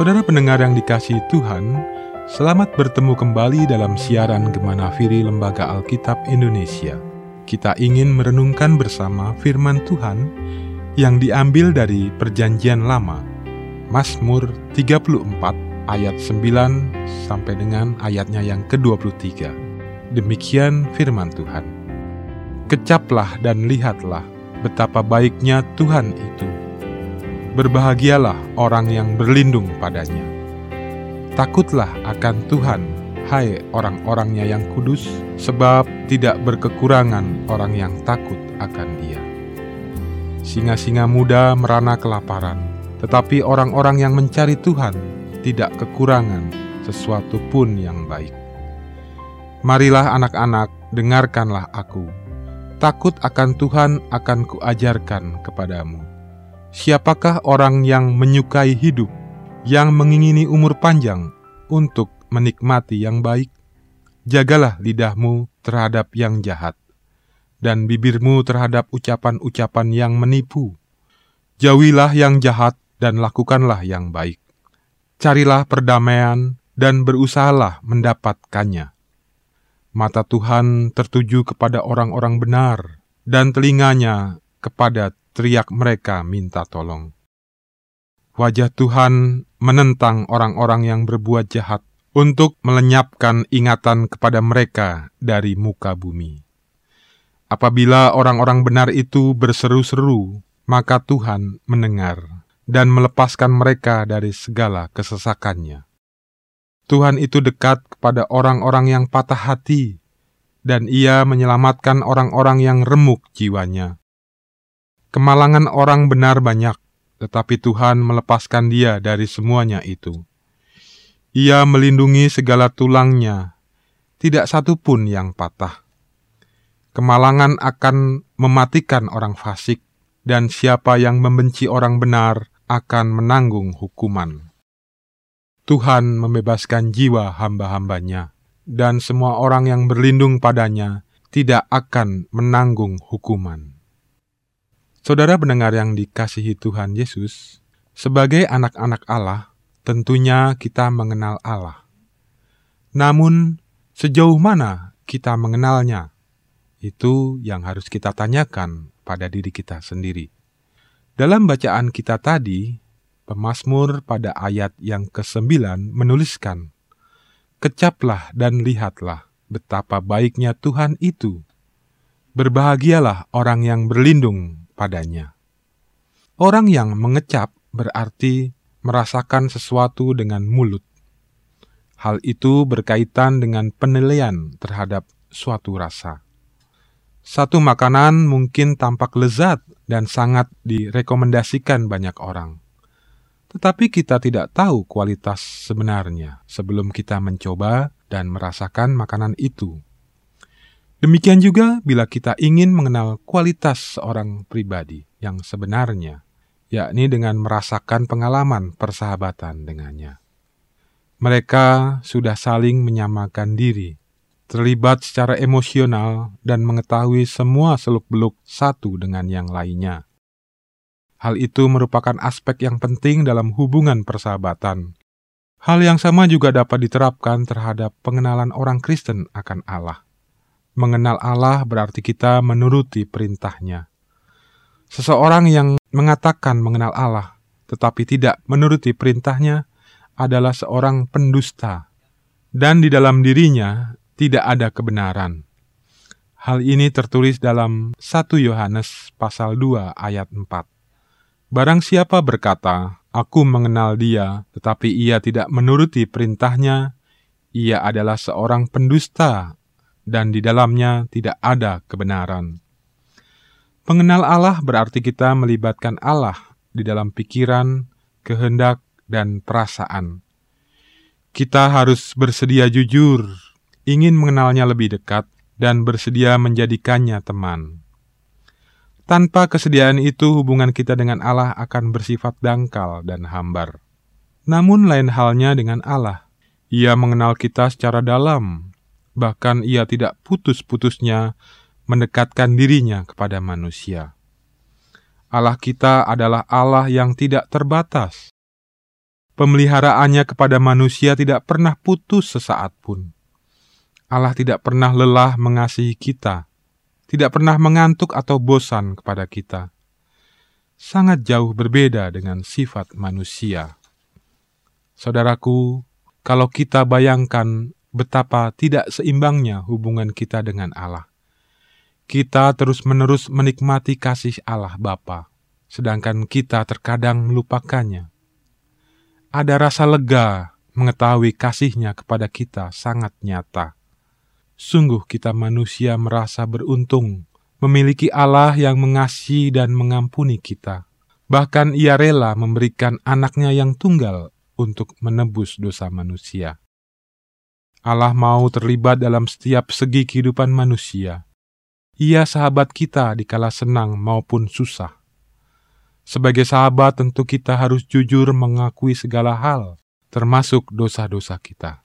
Saudara pendengar yang dikasihi Tuhan, selamat bertemu kembali dalam siaran Gemana Firi Lembaga Alkitab Indonesia. Kita ingin merenungkan bersama firman Tuhan yang diambil dari Perjanjian Lama, Mazmur 34 ayat 9 sampai dengan ayatnya yang ke-23. Demikian firman Tuhan. Kecaplah dan lihatlah betapa baiknya Tuhan itu Berbahagialah orang yang berlindung padanya. Takutlah akan Tuhan, hai orang-orangnya yang kudus, sebab tidak berkekurangan orang yang takut akan dia. Singa-singa muda merana kelaparan, tetapi orang-orang yang mencari Tuhan tidak kekurangan sesuatu pun yang baik. Marilah anak-anak, dengarkanlah aku. Takut akan Tuhan akan kuajarkan kepadamu Siapakah orang yang menyukai hidup, yang mengingini umur panjang untuk menikmati yang baik? Jagalah lidahmu terhadap yang jahat, dan bibirmu terhadap ucapan-ucapan yang menipu. Jauhilah yang jahat dan lakukanlah yang baik. Carilah perdamaian dan berusahalah mendapatkannya. Mata Tuhan tertuju kepada orang-orang benar, dan telinganya kepada teriak mereka minta tolong. Wajah Tuhan menentang orang-orang yang berbuat jahat untuk melenyapkan ingatan kepada mereka dari muka bumi. Apabila orang-orang benar itu berseru-seru, maka Tuhan mendengar dan melepaskan mereka dari segala kesesakannya. Tuhan itu dekat kepada orang-orang yang patah hati, dan Ia menyelamatkan orang-orang yang remuk jiwanya. Kemalangan orang benar banyak, tetapi Tuhan melepaskan dia dari semuanya itu. Ia melindungi segala tulangnya, tidak satu pun yang patah. Kemalangan akan mematikan orang fasik, dan siapa yang membenci orang benar akan menanggung hukuman. Tuhan membebaskan jiwa hamba-hambanya, dan semua orang yang berlindung padanya tidak akan menanggung hukuman. Saudara pendengar yang dikasihi Tuhan Yesus, sebagai anak-anak Allah, tentunya kita mengenal Allah. Namun, sejauh mana kita mengenalnya? Itu yang harus kita tanyakan pada diri kita sendiri. Dalam bacaan kita tadi, pemazmur pada ayat yang ke-9 menuliskan, Kecaplah dan lihatlah betapa baiknya Tuhan itu. Berbahagialah orang yang berlindung padanya. Orang yang mengecap berarti merasakan sesuatu dengan mulut. Hal itu berkaitan dengan penilaian terhadap suatu rasa. Satu makanan mungkin tampak lezat dan sangat direkomendasikan banyak orang. Tetapi kita tidak tahu kualitas sebenarnya sebelum kita mencoba dan merasakan makanan itu. Demikian juga bila kita ingin mengenal kualitas seorang pribadi yang sebenarnya, yakni dengan merasakan pengalaman persahabatan dengannya. Mereka sudah saling menyamakan diri, terlibat secara emosional, dan mengetahui semua seluk-beluk satu dengan yang lainnya. Hal itu merupakan aspek yang penting dalam hubungan persahabatan. Hal yang sama juga dapat diterapkan terhadap pengenalan orang Kristen akan Allah. Mengenal Allah berarti kita menuruti perintahnya. Seseorang yang mengatakan mengenal Allah, tetapi tidak menuruti perintahnya, adalah seorang pendusta, dan di dalam dirinya tidak ada kebenaran. Hal ini tertulis dalam 1 Yohanes pasal 2 ayat 4. Barang siapa berkata, Aku mengenal dia, tetapi ia tidak menuruti perintahnya, ia adalah seorang pendusta dan di dalamnya tidak ada kebenaran. Mengenal Allah berarti kita melibatkan Allah di dalam pikiran, kehendak, dan perasaan. Kita harus bersedia jujur, ingin mengenalnya lebih dekat, dan bersedia menjadikannya teman. Tanpa kesediaan itu, hubungan kita dengan Allah akan bersifat dangkal dan hambar. Namun, lain halnya dengan Allah. Ia mengenal kita secara dalam, bahkan ia tidak putus-putusnya mendekatkan dirinya kepada manusia. Allah kita adalah Allah yang tidak terbatas. Pemeliharaannya kepada manusia tidak pernah putus sesaat pun. Allah tidak pernah lelah mengasihi kita, tidak pernah mengantuk atau bosan kepada kita. Sangat jauh berbeda dengan sifat manusia. Saudaraku, kalau kita bayangkan betapa tidak seimbangnya hubungan kita dengan Allah. Kita terus-menerus menikmati kasih Allah Bapa, sedangkan kita terkadang melupakannya. Ada rasa lega mengetahui kasihnya kepada kita sangat nyata. Sungguh kita manusia merasa beruntung memiliki Allah yang mengasihi dan mengampuni kita. Bahkan ia rela memberikan anaknya yang tunggal untuk menebus dosa manusia. Allah mau terlibat dalam setiap segi kehidupan manusia. Ia sahabat kita di kala senang maupun susah. Sebagai sahabat tentu kita harus jujur mengakui segala hal, termasuk dosa-dosa kita.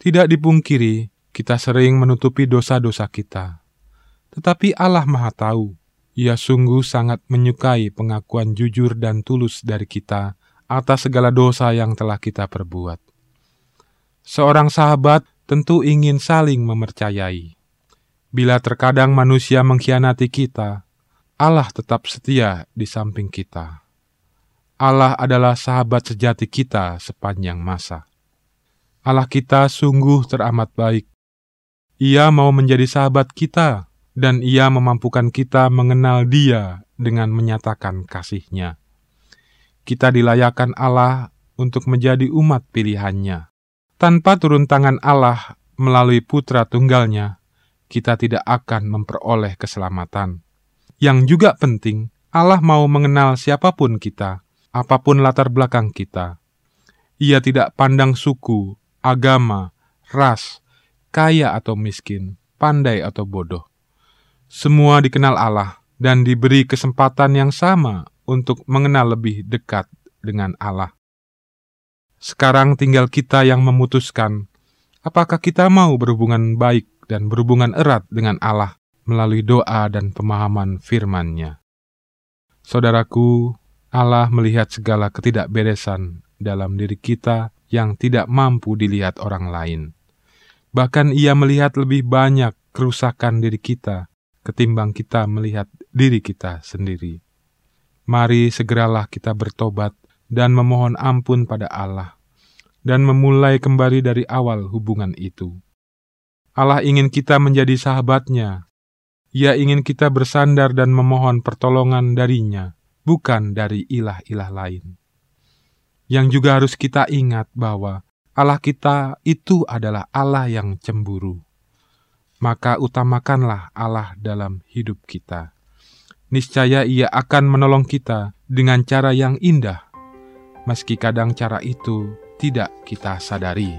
Tidak dipungkiri, kita sering menutupi dosa-dosa kita. Tetapi Allah Maha Tahu, Ia sungguh sangat menyukai pengakuan jujur dan tulus dari kita atas segala dosa yang telah kita perbuat. Seorang sahabat tentu ingin saling mempercayai. Bila terkadang manusia mengkhianati kita, Allah tetap setia di samping kita. Allah adalah sahabat sejati kita sepanjang masa. Allah kita sungguh teramat baik. Ia mau menjadi sahabat kita, dan Ia memampukan kita mengenal Dia dengan menyatakan kasih-Nya kita dilayakan Allah untuk menjadi umat pilihannya. Tanpa turun tangan Allah melalui putra tunggalnya, kita tidak akan memperoleh keselamatan. Yang juga penting, Allah mau mengenal siapa pun kita, apa pun latar belakang kita. Ia tidak pandang suku, agama, ras, kaya atau miskin, pandai atau bodoh. Semua dikenal Allah dan diberi kesempatan yang sama untuk mengenal lebih dekat dengan Allah. Sekarang tinggal kita yang memutuskan apakah kita mau berhubungan baik dan berhubungan erat dengan Allah melalui doa dan pemahaman firman-Nya. Saudaraku, Allah melihat segala ketidakberesan dalam diri kita yang tidak mampu dilihat orang lain. Bahkan ia melihat lebih banyak kerusakan diri kita ketimbang kita melihat diri kita sendiri. Mari segeralah kita bertobat dan memohon ampun pada Allah, dan memulai kembali dari awal hubungan itu. Allah ingin kita menjadi sahabatnya. Ia ingin kita bersandar dan memohon pertolongan darinya, bukan dari ilah-ilah lain. Yang juga harus kita ingat bahwa Allah kita itu adalah Allah yang cemburu. Maka utamakanlah Allah dalam hidup kita niscaya Ia akan menolong kita dengan cara yang indah, meski kadang cara itu tidak kita sadari.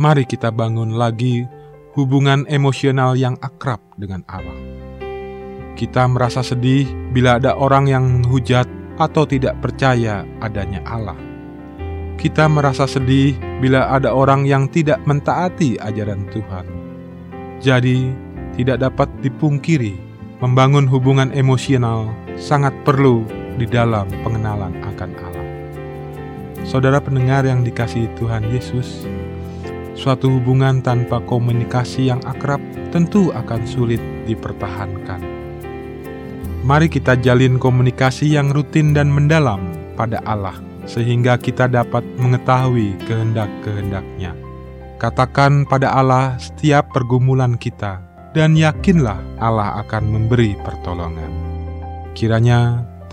Mari kita bangun lagi hubungan emosional yang akrab dengan Allah. Kita merasa sedih bila ada orang yang menghujat atau tidak percaya adanya Allah. Kita merasa sedih bila ada orang yang tidak mentaati ajaran Tuhan. Jadi, tidak dapat dipungkiri membangun hubungan emosional sangat perlu di dalam pengenalan akan Allah. Saudara pendengar yang dikasihi Tuhan Yesus, suatu hubungan tanpa komunikasi yang akrab tentu akan sulit dipertahankan. Mari kita jalin komunikasi yang rutin dan mendalam pada Allah, sehingga kita dapat mengetahui kehendak-kehendaknya. Katakan pada Allah setiap pergumulan kita, dan yakinlah Allah akan memberi pertolongan. Kiranya